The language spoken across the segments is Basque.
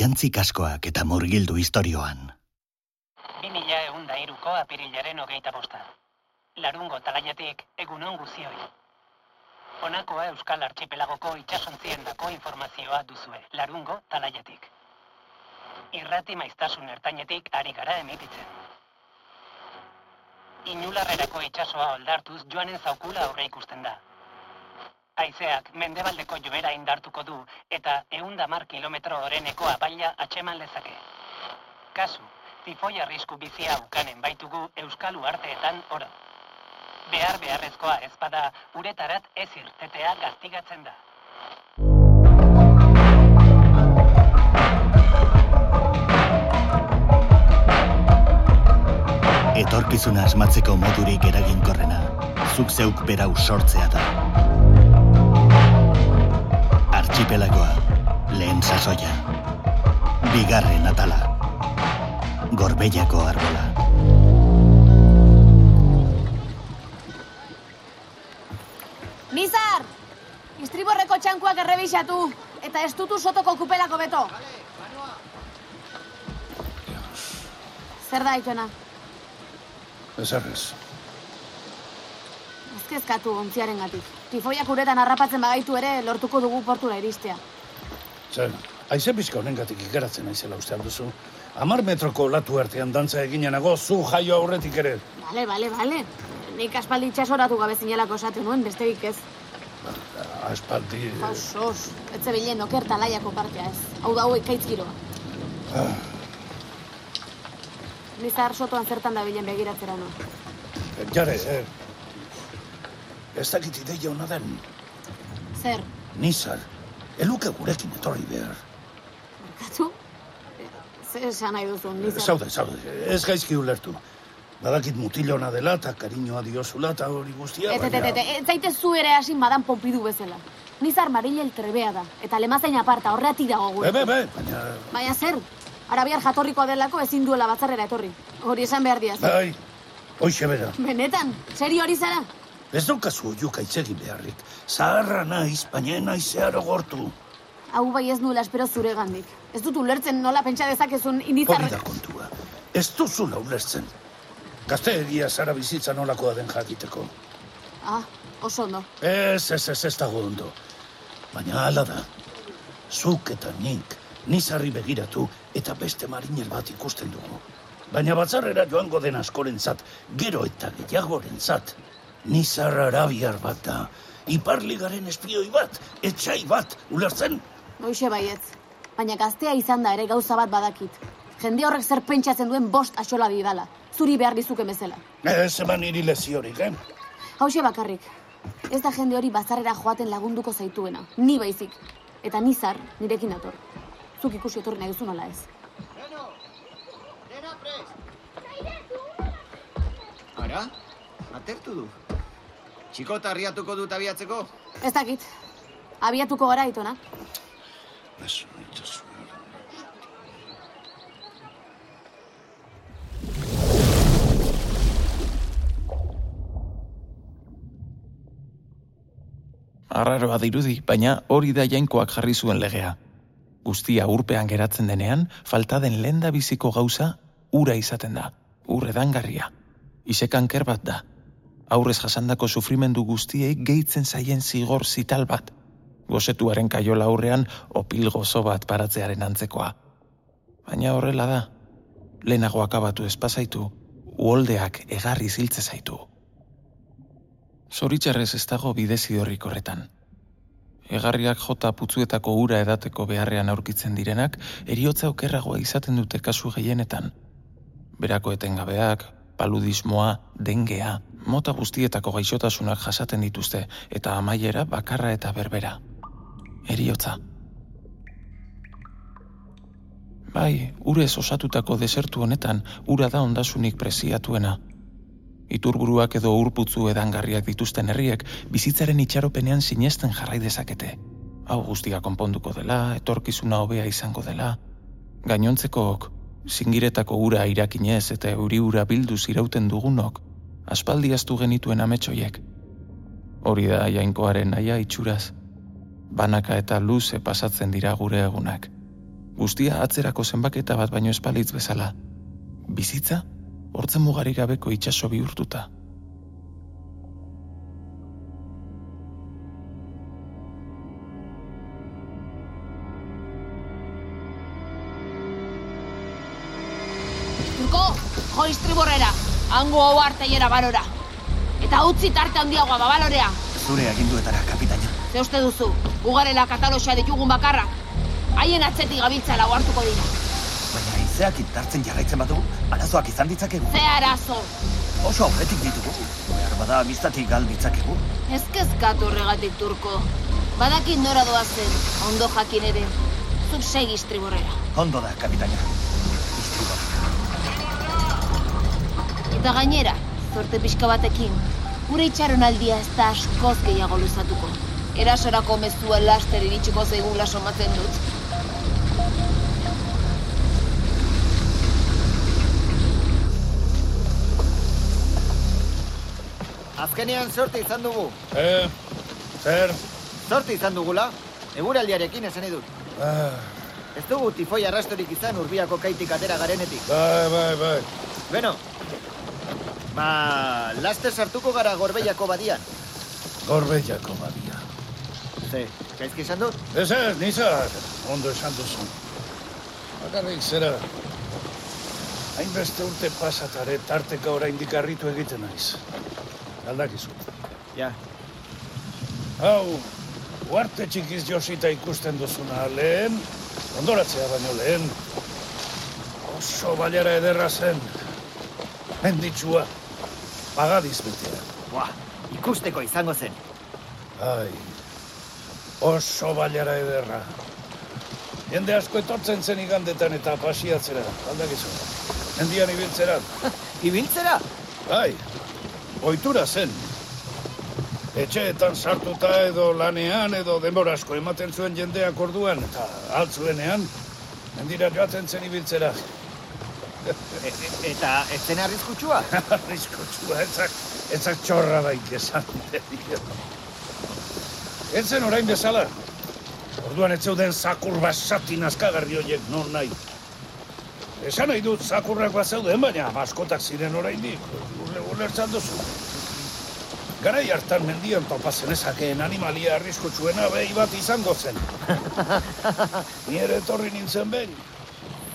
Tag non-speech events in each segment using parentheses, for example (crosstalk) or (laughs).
jantzi kaskoak eta murgildu historioan. Bi mila egun da iruko apirilaren hogeita bosta. Larungo talaiatik egunon guzioi. Honakoa Euskal Archipelagoko itxasontzien dako informazioa duzue. Larungo talaiatik. Irrati maiztasun ertainetik ari gara emititzen. Inularrerako itxasoa oldartuz joanen zaukula aurre ikusten da. Aizeak mendebaldeko joera indartuko du eta eunda mar kilometro oreneko abaila atxeman lezake. Kasu, tifoi arrisku bizia ukanen baitugu Euskal Uarteetan ora. Behar beharrezkoa ezpada uretarat ez irtetea gaztigatzen da. Etorkizuna asmatzeko modurik eraginkorrena, zuk zeuk berau sortzea da. Archipelagoa, lehen sasoia. Bigarren atala. Gorbeiako arbola. Nizar! Istriborreko txankuak errebisatu, eta ez dutu sotoko kupelako beto. Zer da, itona? Ezarrez. Ezkezkatu ontziaren gatik. Tifoiak uretan harrapatzen bagaitu ere, lortuko dugu portura iristea. Zer, aize pixka honengatik ikaratzen naizela uste duzu. Amar metroko latu artean dantza eginenago zu jaio aurretik ere. Bale, bale, bale. Nik aspaldi itxasoratu gabe zinelako esaten nuen, besterik ez. Aspaldi... Pasos, ez zebilen oker talaiako partea ez. Hau da hauek kaitz giroa. Ah, Nizar sotoan zertan da bilen begiratzera no. jare, eh, ez dakit ideia hona den. Zer, Nizar, eluke gurekin etorri behar. katu? Zer esan nahi duzu, nizar? Zaude, zaude, ez gaizki ulertu. Badakit mutilona dela eta kariñoa diozula eta hori guztia, Et, et, et, et, zaitez zu ere hasin badan pompidu bezala. Nizar Marilel trebea da, eta lemazain aparta, horreati dago Be, gure. be, be, baina... Baina zer, arabiar jatorrikoa delako ezin duela batzarrera etorri. Hori esan behar diaz. Bai, hoixe bera. Benetan, serio hori zara? Ez daukazu oiuk aitzegin beharrik. Zaharra naiz, baina naiz zeharo gortu. Hau bai ez nuela espero zure gandik. Ez dut ulertzen nola pentsa dezakezun indizar... Hori da kontua. Ez duzula ulertzen. Gazte egia zara bizitza nolakoa den jakiteko. Ah, oso ondo. Ez, ez, ez, ez dago ondo. Baina hala da. Zuk eta nik, nizarri begiratu eta beste marinel bat ikusten dugu. Baina batzarrera joango den askorentzat, gero eta gehiagorentzat. Nizar arabiar bat da. Iparligaren espioi bat, etxai bat, ulertzen? Hoxe baietz. Baina gaztea izan da ere gauza bat badakit. Jende horrek zer pentsatzen duen bost axola bidala. Zuri behar dizuke bezala. Ez eman niri leziorik, eh? Hauxe bakarrik. Ez da jende hori bazarrera joaten lagunduko zaituena. Ni baizik. Eta nizar nirekin dator. Zuk ikusi etorri nahi duzu nola ez. Ara, atertu du. Txikota arriatuko dut abiatzeko? Ez dakit. Abiatuko gara itona. Ez, maitazu. Arraroa dirudi, baina hori da jainkoak jarri zuen legea. Guztia urpean geratzen denean, falta den lenda biziko gauza ura izaten da, ur edangarria. Isekanker bat da. Aurrez jasandako sufrimendu guztiei gehitzen zaien zigor zital bat. Gozetuaren kaiola aurrean opil gozo bat paratzearen antzekoa. Baina horrela da. Lehenago akabatu espazaitu, uoldeak egarri ziltze zaitu. Zoritxarrez ez dago bidezidorrik horretan. Egarriak jota putzuetako ura edateko beharrean aurkitzen direnak, eriotza okerragoa izaten dute kasu gehienetan. Berako etengabeak, paludismoa, dengea, mota guztietako gaixotasunak jasaten dituzte, eta amaiera bakarra eta berbera. Eriotza. Bai, urez osatutako desertu honetan, ura da ondasunik preziatuena, Iturburuak edo urputzu edangarriak dituzten herriek bizitzaren itxaropenean sinesten jarrai dezakete. Hau guztia konponduko dela, etorkizuna hobea izango dela. Gainontzekook, zingiretako ura irakinez eta euri ura bilduz irauten dugunok, aspaldi astu genituen ametsoiek. Hori da jainkoaren naia itxuraz. Banaka eta luze pasatzen dira gure egunak. guztia atzerako zenbaketa bat baino espalitz bezala. Bizitza, hortzen mugarik gabeko itsaso bihurtuta. Hango hau arteiera barora. Eta utzi tarte handiagoa babalorea. Zure aginduetara, kapitaina. Ze uste duzu, ugarela kataloxa ditugun bakarra. Haien atzetik gabiltza lau hartuko dira. Baina haizeak indartzen jarraitzen badu, arazoak izan ditzakegu. Ze arazo, Oso aurretik ditugu. Behar bada amiztatik gal ditzakegu. ez kezkatu horregatik turko. Badakit nora doazen, ondo jakin ere. Zuk segi istriborrera. Ondo da, kapitaina. Eta gainera, zorte pixka batekin, gure itxaronaldia ez da askoz gehiago luzatuko. Erasorako mezua laster iritsiko zaigula somatzen dut. Azkenean sorte izan dugu. Eh, zer? Sorte izan dugula. Eguraldiarekin esan dut. Ah, Ez dugu tifoi arrastorik izan urbiako kaitik atera garenetik. bai, bai, bai. Beno, ba, laster sartuko gara gorbeiako badian. Gorbeiako badia. Ze, gaizki esan dut? Ez ez, nizar, ondo esan duzu. Bakarrik zera, hainbeste urte pasatare tarteka oraindik harritu egiten naiz. Aldakizu. Ja, Hau, uarte txikiz josita ikusten duzuna lehen, ondoratzea baino lehen. Oso baiara ederra zen. Menditsua, pagadiz betea. Buah, ikusteko izango zen. Ai, oso baiara ederra. Jende asko etortzen zen igandetan eta pasiatzera, aldakizu. Mendian ibiltzera, (laughs) Ibiltzera? bai, ohitura zen. Etxeetan sartuta edo lanean edo denbora asko ematen zuen jendeak orduan eta altzuenean, mendira joaten zen ibiltzera. E, e, eta ez zen arriskutsua? (laughs) Arriskotsua, etzak, etzak txorra daik esan. Ez zen orain bezala. Orduan ez zeuden zakur basati nazkagarri horiek non nahi. Esan nahi dut zakurrak bat zeuden, baina maskotak ziren oraindik. Ule, ulertzan duzu. Garai hartan mendian topa zenezakeen animalia arriskotsuena behi bat izango zen. (laughs) Ni ere etorri nintzen behin.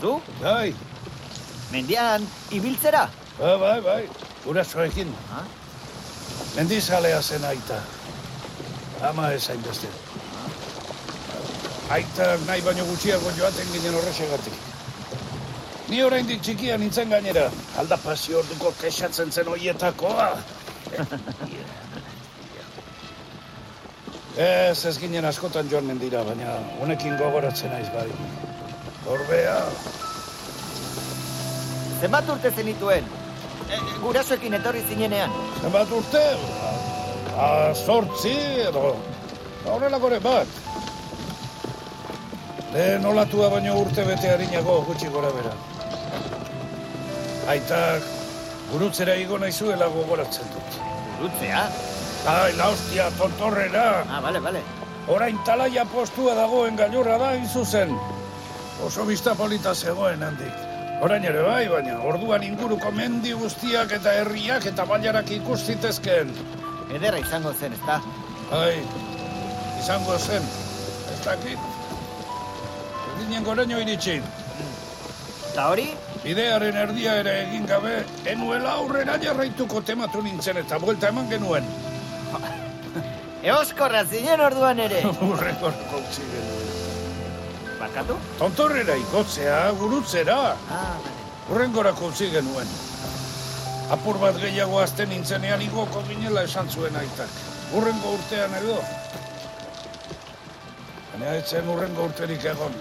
Du? Bai, Mendian, ibiltzera? bai, bai, bai, gurasoekin. Ah? Mendizalea zen aita. Ama ez hainbeste. Aita nahi baino gutxiago joaten ginen horrexegatik. Ni oraindik txikia nintzen gainera. Alda pasio orduko kexatzen zen hoietakoa. (laughs) ez, ez ginen askotan joan mendira, baina honekin gogoratzen naiz bai. Orbea, Zenbat urte zenituen? E, e, gurasoekin etorri zinenean. zenbat urte? A, sortzi edo horrelakore bat. Lehen olatua baino urte bete harinago gutxi gora bera. Aitak gurutzera igo naizuela gogoratzen dut. Gurutzea? Ai, la hostia, tontorrera. Ah, bale, bale. Orain talaia postua dagoen gailurra da hain zuzen. Oso bista polita zegoen handik. Orain ere bai, baina orduan inguruko mendi guztiak eta herriak eta bailarak ikustitezkeen. Ederra izango zen, ezta? Ai, izango zen, ez dakit. Ez ginen goraino iritsi. Eta hori? Bidearen erdia ere egin gabe, enuela aurrera jarraituko tematu nintzen eta buelta eman genuen. (laughs) Eoskorra zinen orduan ere. (laughs) Urrengorako utzi genuen. Barkatu? Tontorrera ikotzea, gurutzera. Ah. Urrengorako utzi genuen. Apur bat gehiago azten nintzenean igoko ginela esan zuen aitak. Urrengo urtean edo. Baina ez zen urrengo urterik egon.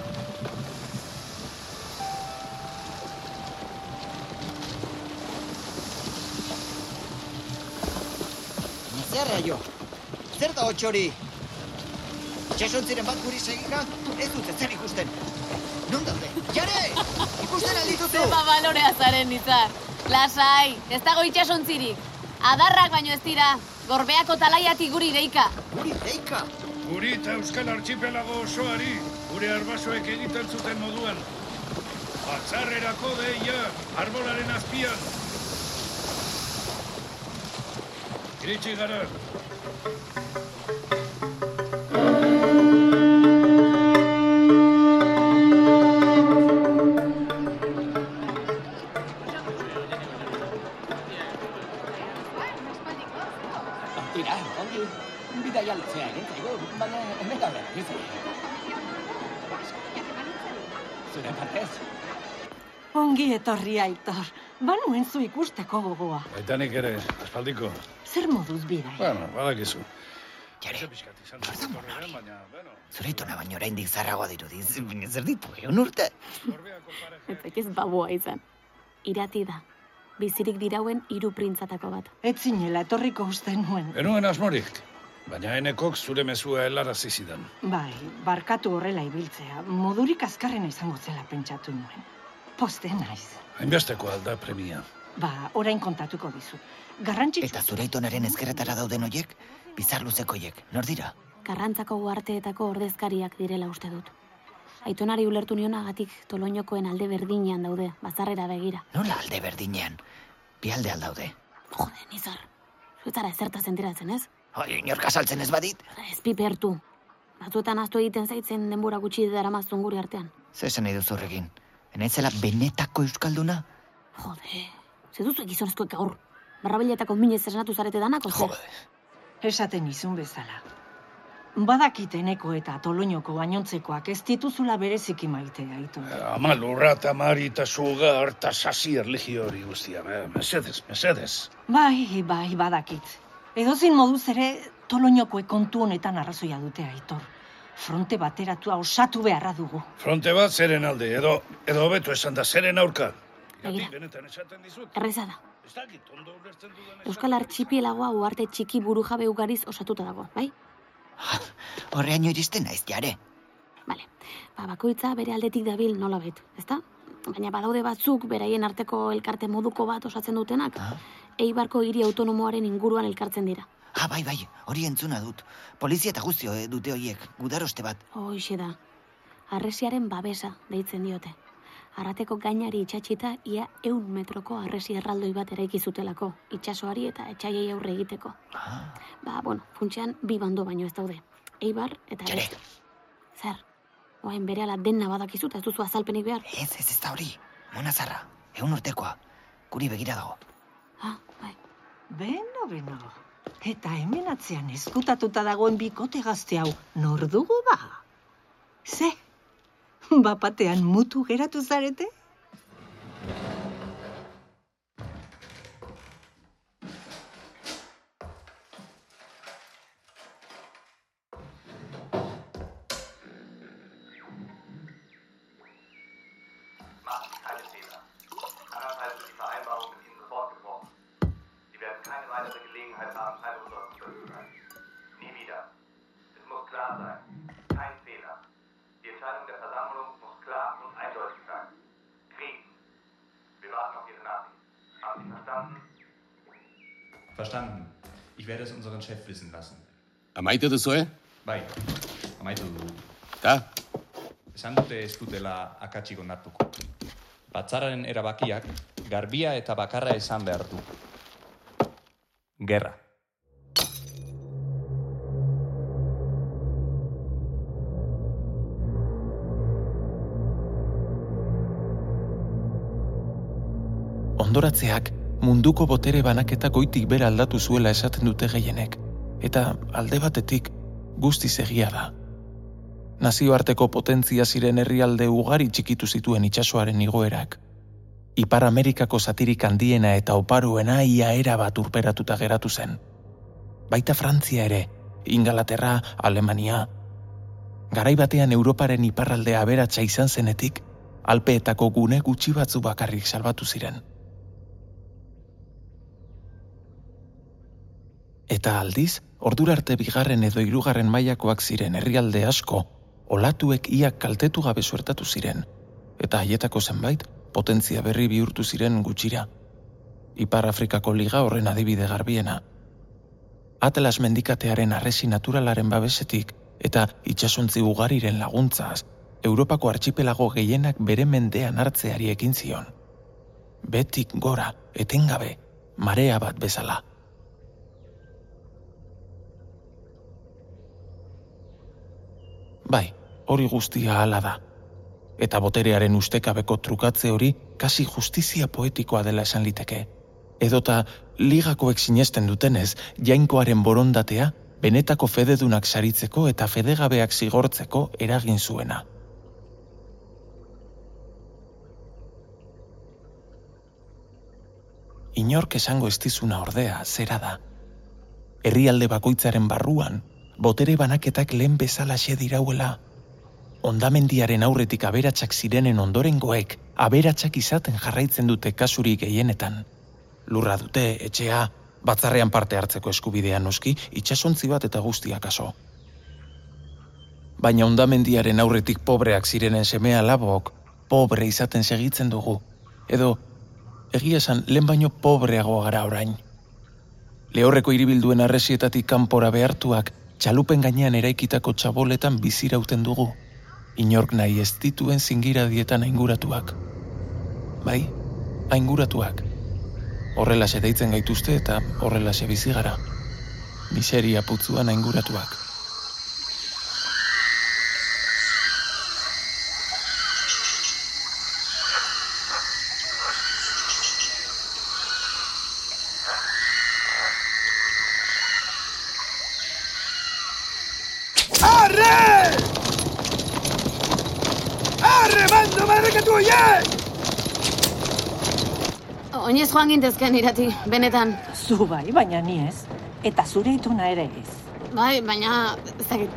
Zerra jo. Zer da hotxori? Txesontziren bat guri segika? Ez dut zer ikusten. Non daude? Jare! Ikusten aldituzu! Zeba balorea zaren nizar. Lasai, ez dago itxasontzirik. Adarrak baino ez dira. Gorbeako talaiatik guri deika. Guri deika! Guri eta Euskal Archipelago osoari gure arbasoek egiten zuten moduan. Batzarrerako deia, arbolaren azpian. Iritsi gara. Etorri aitor. Banuen zu ikusteko gogoa. Baita nik ere, espaldiko. Zer moduz bidai? Bueno, badakizu. Jare, baina, bueno, zure itona baino oraindik zarragoa dirudiz, (laughs) baina zer ditu, egun urte. Ez ez baboa izan. Irati da. Bizirik dirauen hiru printzatako bat. Ez zinela etorriko uste nuen. Enuen asmorik, baina enekok zure mezua helarazi zidan. Bai, barkatu horrela ibiltzea. Modurik azkarrena izango zela pentsatu nuen. Poste naiz. Hainbesteko alda premia. Ba, orain kontatuko dizut. Garrantzitsu... Eta zure itonaren ezkerretara dauden hoiek, bizar luzeko hoiek, nor dira? Karrantzako uarteetako ordezkariak direla uste dut. Aitonari ulertu nionagatik toloñokoen alde berdinean daude, bazarrera begira. Nola alde berdinean? Bi alde aldaude. Jode, nizar. Zuetara ezertaz enteratzen, ez? Oi, inork azaltzen ez badit? Ez pipertu. Batzuetan aztu egiten zaitzen denbora gutxi daramazun gure artean. Zer esan nahi duzu Enaizela benetako euskalduna? Jode, ze duzu gizonezkoek gaur. Barrabiletako minez esnatu zarete danako, zer? Esaten izun bezala. Badakiteneko eta toloñoko gainontzekoak ez dituzula bereziki maite aitor. Ama lurra eta mari eta suga harta sasi erlegio hori guztia. eh, Mesedez, mesedez. Bai, bai, badakit. Edozin moduz ere toloñokoek kontu honetan arrazoia dute aitor. Fronte bateratua osatu beharra dugu. Fronte bat zeren alde, edo, edo hobeto esan da zeren aurka. Begira. Erreza da. Euskal Artxipielagoa uarte txiki burujabe ugariz osatuta dago, bai? (laughs) Horreaino iristen naiz jare. Bale, ba, bakoitza bere aldetik dabil nola bet, ezta? Baina badaude batzuk beraien arteko elkarte moduko bat osatzen dutenak. Ah. Eibarko hiri autonomoaren inguruan elkartzen dira. Ah, bai, bai, hori entzuna dut. Polizia eta guztio eh, dute hoiek, gudaroste bat. Hoixe da. Arresiaren babesa deitzen diote. Arrateko gainari itxatxita ia eun metroko arresi erraldoi bat eraiki zutelako, itsasoari eta etxaiei aurre egiteko. Ah, Ba, bueno, funtsean bi bando baino ez daude. Eibar eta Jare. beste. Zer? Oain bere ala dena badakizu eta ez duzu azalpenik behar. ez, ez ez da hori. Mona zarra, egun urtekoa. Guri begira dago. Ah, bai. Beno, beno. Eta hemen atzean eskutatuta dagoen bikote gazte hau, nor dugu ba? Ze? Bapatean mutu geratu zarete? Verstanden. Ich werde es unseren Chef wissen lassen. Amaitu duzue? Bai, amaitu dugu. Da, Esan dute ez dutela akatsik onartuko. Batzararen erabakiak garbia eta bakarra esan behar du. Gerra. Ondoratzeak munduko botere banaketa goitik bera aldatu zuela esaten dute gehienek, eta alde batetik guztiz egia da. Nazioarteko potentzia ziren herrialde ugari txikitu zituen itsasoaren igoerak. Ipar Amerikako satirik handiena eta oparuena ia era bat urperatuta geratu zen. Baita Frantzia ere, Ingalaterra, Alemania. Garai batean Europaren iparraldea aberatsa izan zenetik, Alpeetako gune gutxi batzu bakarrik salbatu ziren. Eta aldiz, ordura arte bigarren edo hirugarren mailakoak ziren herrialde asko, olatuek ia kaltetu gabe suertatu ziren, eta haietako zenbait, potentzia berri bihurtu ziren gutxira. Ipar Afrikako liga horren adibide garbiena. Atlas mendikatearen arresi naturalaren babesetik eta itsasontzi ugariren laguntzaz, Europako artxipelago gehienak bere mendean hartzeari ekin zion. Betik gora, etengabe, marea bat bezala. Bai, hori guztia hala da. Eta boterearen ustekabeko trukatze hori kasi justizia poetikoa dela esan liteke. Edota ligakoek sinesten dutenez, jainkoaren borondatea, benetako fededunak saritzeko eta fedegabeak zigortzeko eragin zuena. Inork esango estizuna ordea, zera da. Herrialde bakoitzaren barruan, botere banaketak lehen bezala dirauela. Ondamendiaren aurretik aberatsak zirenen ondorengoek, aberatsak izaten jarraitzen dute kasurik gehienetan. Lurra dute, etxea, batzarrean parte hartzeko eskubidea noski, itxasontzi bat eta guztiak aso. Baina ondamendiaren aurretik pobreak zirenen semea labok, pobre izaten segitzen dugu. Edo, egia esan, lehen baino pobreago gara orain. Lehorreko iribilduen arresietatik kanpora behartuak, txalupen gainean eraikitako txaboletan bizirauten dugu. Inork nahi ez dituen zingira dietan ainguratuak. Bai, ainguratuak. Horrela deitzen gaituzte eta horrela bizi gara. Miseria putzuan ainguratuak. Arre! Arre, bando, barrekatu horiek! Oinez joan gintezken irati, benetan. Zu bai, baina ni ez. Eta zure ituna ere ez. Bai, baina, ez dakit.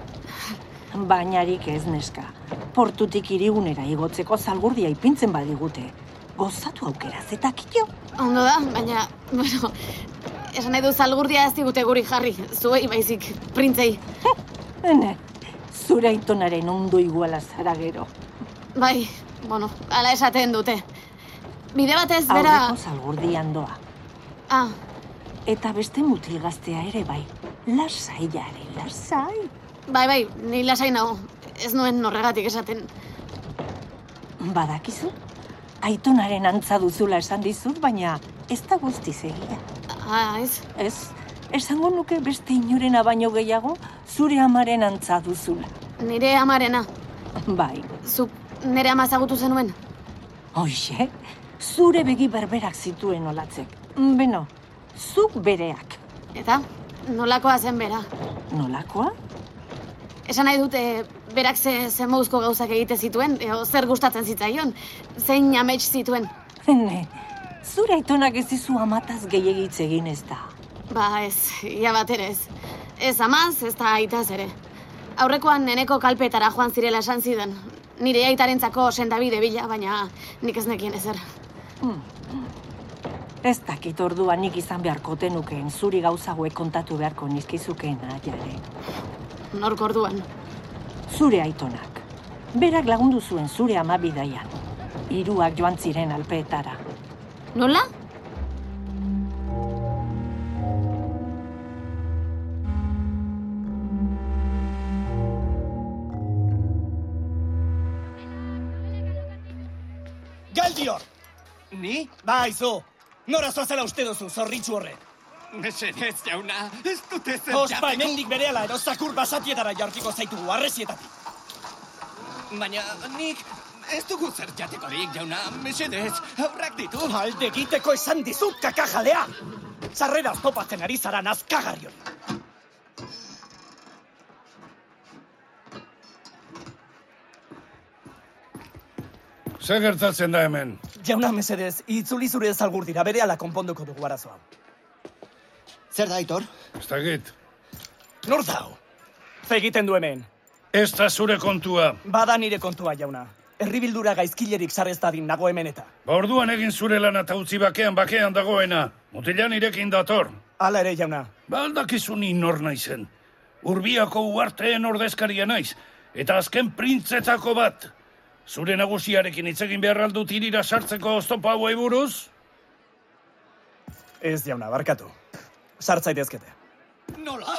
Bainarik ez neska. Portutik irigunera igotzeko zalgurdia ipintzen badigute. Gozatu aukeraz eta kitio. Ondo da, baina, bueno, esan nahi du zalgurdia ez digute guri jarri, zuei baizik, printzei. (laughs) Hene, zure aitonaren ondo iguala zara gero. Bai, bueno, ala esaten dute. Bide batez, bera... Aurreko zalgurdian doa. Ah, Eta beste mutil gaztea ere bai. Lasai jare, lasai. bai, bai, ni lasai nago. Ez nuen norregatik esaten. Badakizu? Aitonaren antza duzula esan dizut, baina ez da guztiz egia. Ah, ez? Ez, esango nuke beste inorena baino gehiago zure amaren antza duzula. Nire amarena. Bai. Zuk nire ama ezagutu zenuen? Hoxe, zure begi berberak zituen olatzek. Beno, zuk bereak. Eta? Nolakoa zen bera? Nolakoa? Esan nahi dute, berak ze, ze mouzko gauzak egite zituen, eo zer gustatzen zitzaion, zein amets zituen. Ne, zure aitonak ez dizu amataz gehiagitz egin ez da. Ba ez, ia bat ere ez. Ez amaz, ez da aitaz ere. Aurrekoan neneko kalpetara joan zirela esan zidan. Nire aitarentzako sendabide bila, baina nik ez nekien ezer. Ez dakit orduan nik izan beharko tenukeen zuri gauza hauek kontatu beharko nizkizukeen jare. Nork orduan. Zure aitonak. Berak lagundu zuen zure ama bidaian. Hiruak joan ziren alpeetara. Nola? Galdior! Ni? Bai, zu! Nora zoazela uste duzu, zorritzu horrek. Mesedez, jauna, ez dute zer Ospa, hemendik berehala edo zakur basatietara jartiko zaitugu, arrezietatik. Baina nik ez dugu zer jatekorik, jauna, mesedez, aurrak ditu. Alde egiteko esan dizut, kakajalea! Zarrera oztopatzen ari zara nazkagarri hori. Zer gertatzen da hemen? Jauna mesedez, itzuli zure ezalgurdira, berehala konponduko dugu arazoa. Zer da, Aitor? Ez dakit. Nor dau? Ze egiten du hemen? Ez da zure kontua. Bada nire kontua, jauna. Herribildura gaizkilerik sarrez dadin nago hemen eta. Ba orduan egin zure lan eta utzi bakean bakean dagoena. Mutilan irekin dator. Hala ere, jauna. Ba aldakizu ni nor naizen. Urbiako uarteen ordezkaria naiz. Eta azken printzetako bat. Zure nagusiarekin hitz egin behar aldut irira sartzeko oztopo hauei buruz? Ez, jauna, barkatu. Sartzaitezkete. Nola?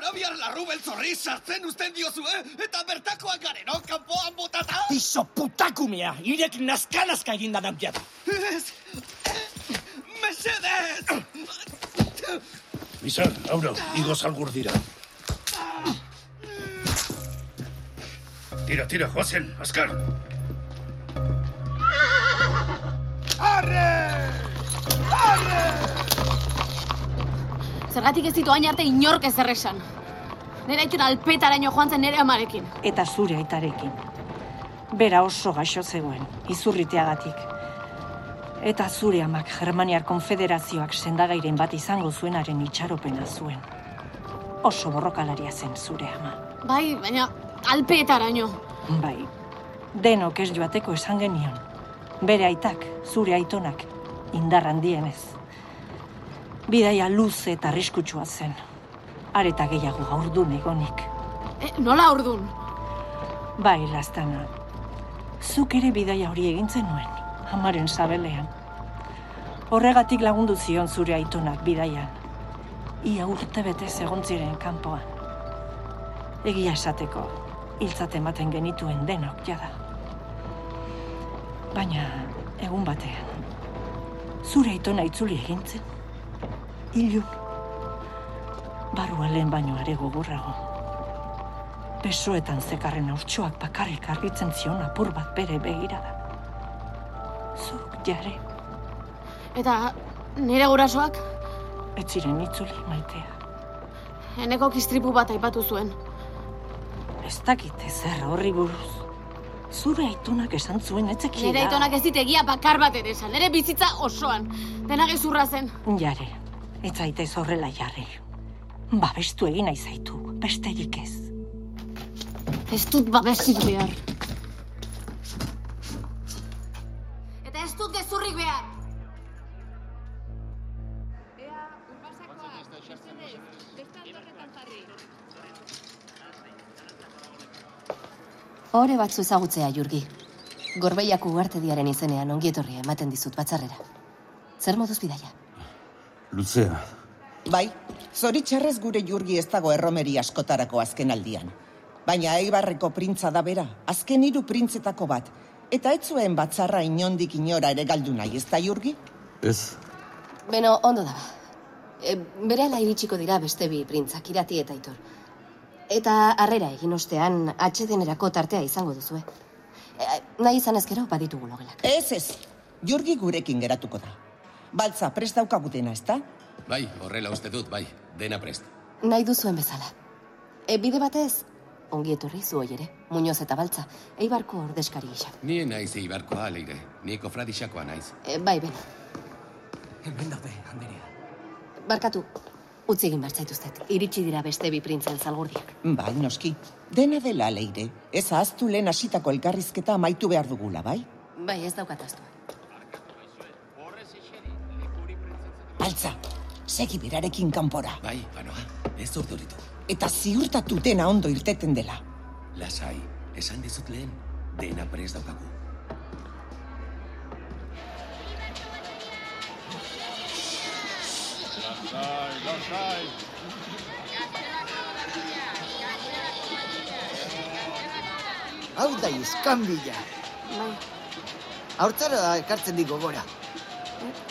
Ara Xabiar larrubel zorri sartzen usten diozu, eh? Eta bertakoak garen, oh, kanpoan botata? Iso putakumea, irek nazka-nazka egin da nabiat. Ez! Mesedez! Bizar, auro, igo salgur dira. Tira, tira, joazen, azkar. Arre! Arre! Zergatik ez ditu hain arte inork ez erresan. Nera itun alpetaraino joan zen nere amarekin. Eta zure aitarekin. Bera oso gaixo zegoen, izurriteagatik. Eta zure amak Germaniar Konfederazioak sendagairen bat izango zuenaren itxaropena zuen. Oso borrokalaria zen zure ama. Bai, baina alpetaraino. Bai, denok ez joateko esan genion. Bere aitak, zure aitonak, indar handienez. Bidaia luze eta arriskutsua zen. Areta gehiago aurdun egonik. E, nola ordun? Bai, lastana. Zuk ere bidaia hori egin zenuen, amaren sabelean. Horregatik lagundu zion zure aitonak bidaian. Ia urte betez egon ziren kanpoan. Egia esateko, hiltzat ematen genituen denok jada. Baina, egun batean, zure aitona itzuli egin zen. Ilun. Barrua lehen baino are gogorrago. Besoetan zekarren haurtxoak bakarrik argitzen zion apur bat bere begirada. Zuk jare, Eta nire gurasoak, ez ziren itzuli maitea. eneko kistripu bat aipatu zuen. Ez dakit ezer horri buruz. Zure aitonak esan zuen etzekiela. Nire aitonak ez dit egia bakar bat ere esan, nire bizitza osoan. Dena gezurra zen. Jare, ez zaitez horrela jarri. Babestu egin nahi zaitu, besterik ez. Ez dut babesik behar. Hore batzu ezagutzea, Jurgi. Gorbeiak ugartediaren izenean ongietorria ematen dizut batzarrera. Zer moduz bidaia? Luzea, Bai, zoritxarrez gure jurgi ez dago erromeri askotarako azken aldian. Baina Eibarreko printza da bera, azken hiru printzetako bat. Eta ez zuen batzarra inondik inora ere galdu nahi, ez da jurgi? ez, Beno, ondo da. E, berehala iritsiko dira beste bi printzak, irati eta itor. Eta harrera egin ostean, atxedenerako tartea izango duzue. E, nahi izan ezkero, baditugu logelak. Ez ez, jurgi gurekin geratuko da. Baltza, prest daukagu dena, ez da? Bai, horrela uste dut, bai, dena prest. Nahi duzuen bezala. E, bide batez, ongi etorri zu ere, Muñoz eta Baltza, eibarko ordeskari gisa. Ni naiz eibarkoa, leire. Ni kofradixakoa naiz. E, bai, beno, Hemen daude, Anderia. barkatu, utzi egin behar zaituztet. Iritsi dira beste bi printzen zalgurdiak. Bai, noski. Dena dela, leire. Ez ahaztu lehen hasitako elkarrizketa amaitu behar dugula, bai? Bai, ez daukat astu. Baltza, segi berarekin kanpora. Bai, banoa, ez urduritu. Eta ziurtatu dena ondo irteten dela. Lasai, esan dizut lehen, dena prest daukagu. Lasai, lasai. Hau da iskanbila. Bai. Hortzara da ekartzen digo gora.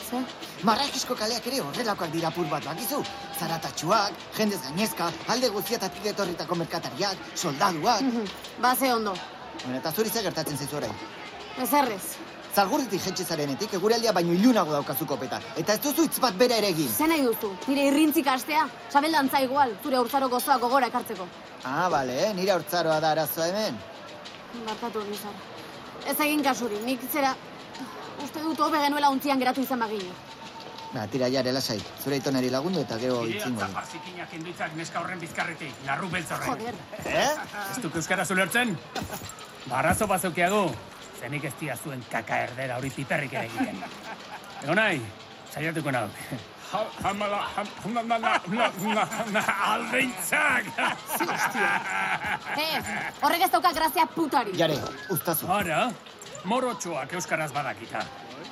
Zer? Marrakisko kaleak ere horrelakoak dira pur bat bakizu. Zaratatxuak, jendez gainezka, alde guztiatatik etorritako merkatariak, soldaduak. Ba, ze ondo. Bueno, eta zuri ze gertatzen zaizu orain. Ez Zalgurritik jetxe zarenetik, eguraldia baino ilunago daukazu kopeta. Eta ez duzu hitz bat bera ere egin. Ze nahi duzu? Nire irrintzik astea? Sabeldantza igual, zure urtzaro gozoa gogora ekartzeko. Ah, bale, eh? nire hortzaroa da arazoa hemen. Barkatu Lizar. Ez egin kasuri, nik zera... Uste dut hobe genuela untzian geratu izan bagine. Ba, tira jare lasai. Zure itonari lagundu eta gero itzingo du. Zikinak induitzak neska horren bizkarretik, larru beltzorren. Joder. Eh? Ez duk euskara zulertzen? Barazo bazeukiagu, zenik ez dia zuen kaka erdera hori piperrik ere egiten. Ego nahi, saiatuko nauk. Hamala, aldeintzak! Eh, horrek ez dauka grazia putari. Jare, ustazu. Ara, morotxoak euskaraz badakita.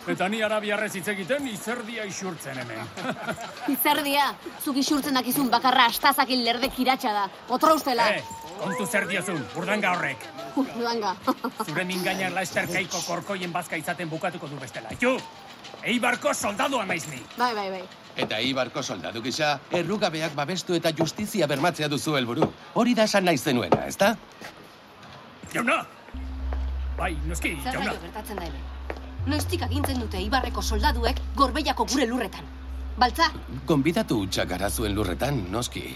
Eta ni arabiarrez hitz egiten izerdia isurtzen hemen. Izerdia, zuk isurtzen dakizun bakarra astazakin lerde kiratxa da. Otra ustela. Eh, kontu zer diozun, urdanga horrek. Udanga. (laughs) Zure mingainar laesterkaiko korkoien bazka izaten bukatuko du bestela. Ju, eibarko soldadua naiz ni. Bai, bai, bai. Eta Ibarko soldadu gisa, errugabeak babestu eta justizia bermatzea duzu helburu. Hori da esan nahi zenuena, ezta? Jauna! Bai, noski, Zer jauna. gaio gertatzen da hemen? Noiztik agintzen dute Ibarreko soldaduek gorbeiako gure lurretan. Baltza, Gonbidatu hutsak gara zuen lurretan, noski.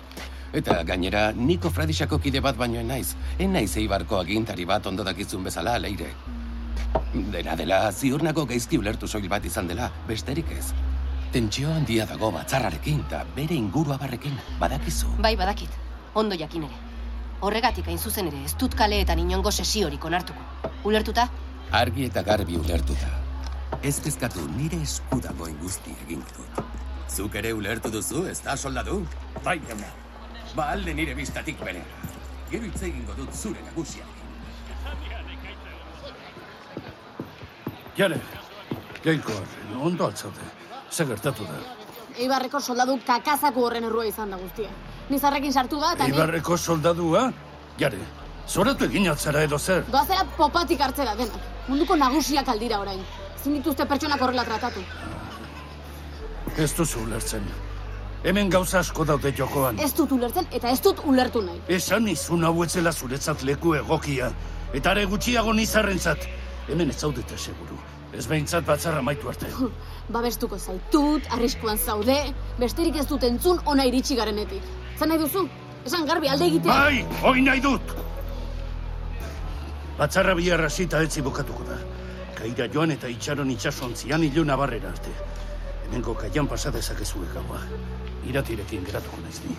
Eta gainera, niko fradisako kide bat baino naiz. En naiz eibarko agintari bat ondo dakizun bezala, leire. Dena dela, ziur nago gaizki ulertu soil bat izan dela, besterik ez. Tentsio handia dago batzarrarekin, eta bere inguru abarrekin, badakizu. bai badakit, ondo jakin ere. Horregatik hain zuzen ere, ez dut kaleetan inongo sesiorik onartuko. Ulertuta? Argi eta garbi ulertuta. Ez kezkatu nire esku dagoen guzti egin dut. Zuk ere ulertu duzu, ez da soldadu? Bai, jauna. Ba alde nire biztatik bere. Gero hitz egingo dut zure nagusiak. Jare, jainko arren, ondo altzaude. Zer gertatu da? Eibarreko soldadu kakazako horren errua izan da guztia. Nizarrekin sartu da, eta ni... Eibarreko soldadua? Jare, zoratu egin altzara edo zer? Doazera popatik hartzera denak. Munduko nagusiak aldira orain. Ezin dituzte pertsonak horrela tratatu. Ez duzu ulertzen. Hemen gauza asko daude jokoan. Ez dut ulertzen eta ez dut ulertu nahi. Esan izun hau etzela zuretzat leku egokia. Eta are gutxiago nizarrentzat. Hemen ez zaudete seguru. Ez behintzat batzarra maitu arte. Babestuko zaitut, arriskuan zaude, besterik ez dut entzun ona iritsi garenetik. Zer nahi duzu? Esan garbi alde egitea. Bai, hoi nahi dut! Batzarra bihar hasita etzi bukatuko da. Kaira joan eta itxaron itxasontzian iluna barrera arte. Hemengo kaian pasadezakezu gaua. Iratirekin geratuko naiz ni.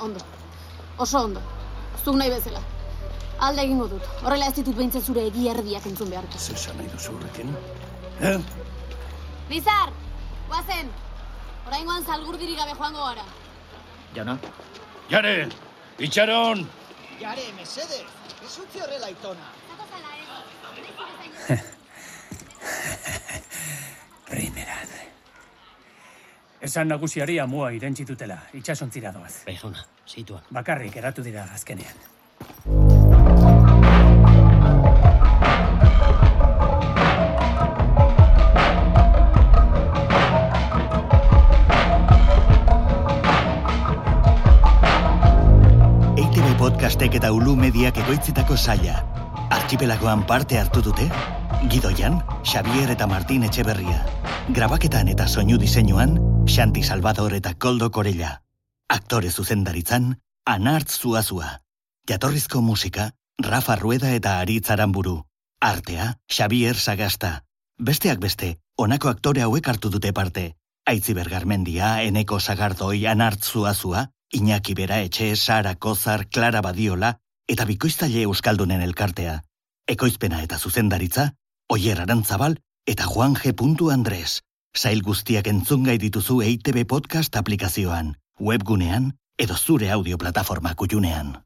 Ondo. Oso ondo. Zuk nahi bezala. Alde egingo dut. Horrela ez ditut behintzen zure egi erdiak entzun beharko. Zesan nahi duzu horrekin? Eh? Bizar! Guazen! Oraingoan zalgurdirik gabe joango gara. Jauna? Jare! Itxaron! Jare, mesedez, ez utzi horrela itona. Primeran. (laughs) Esan nagusiari amua irentzitutela, itxasontzira doaz. Bai, jauna, zituan. Bakarrik eratu dira azkenean. EITB podcastek eta Ulu Mediak egoitzitako saia. Archipelagoan parte hartu dute? Gidoian, Xavier eta Martin Etxeberria. Grabaketan eta soinu diseinuan, Xanti Salvador eta Koldo Korella. Aktore zuzendaritzan, Anartz Zuazua. Jatorrizko musika, Rafa Rueda eta Aritz Aramburu. Artea, Xavier Sagasta. Besteak beste, honako aktore hauek hartu dute parte. Aitziber Garmendia, Eneko Sagardoi, Anartz Zuazua, Iñaki Bera Etxe, Sara Kozar, Clara Badiola eta Bikoiztaile Euskaldunen elkartea. Ekoizpena eta zuzendaritza, Oier Arantzabal eta Juan G. Andres. Sail guztiak entzungai dituzu EITB Podcast aplikazioan, webgunean edo zure audio plataforma kutxunean.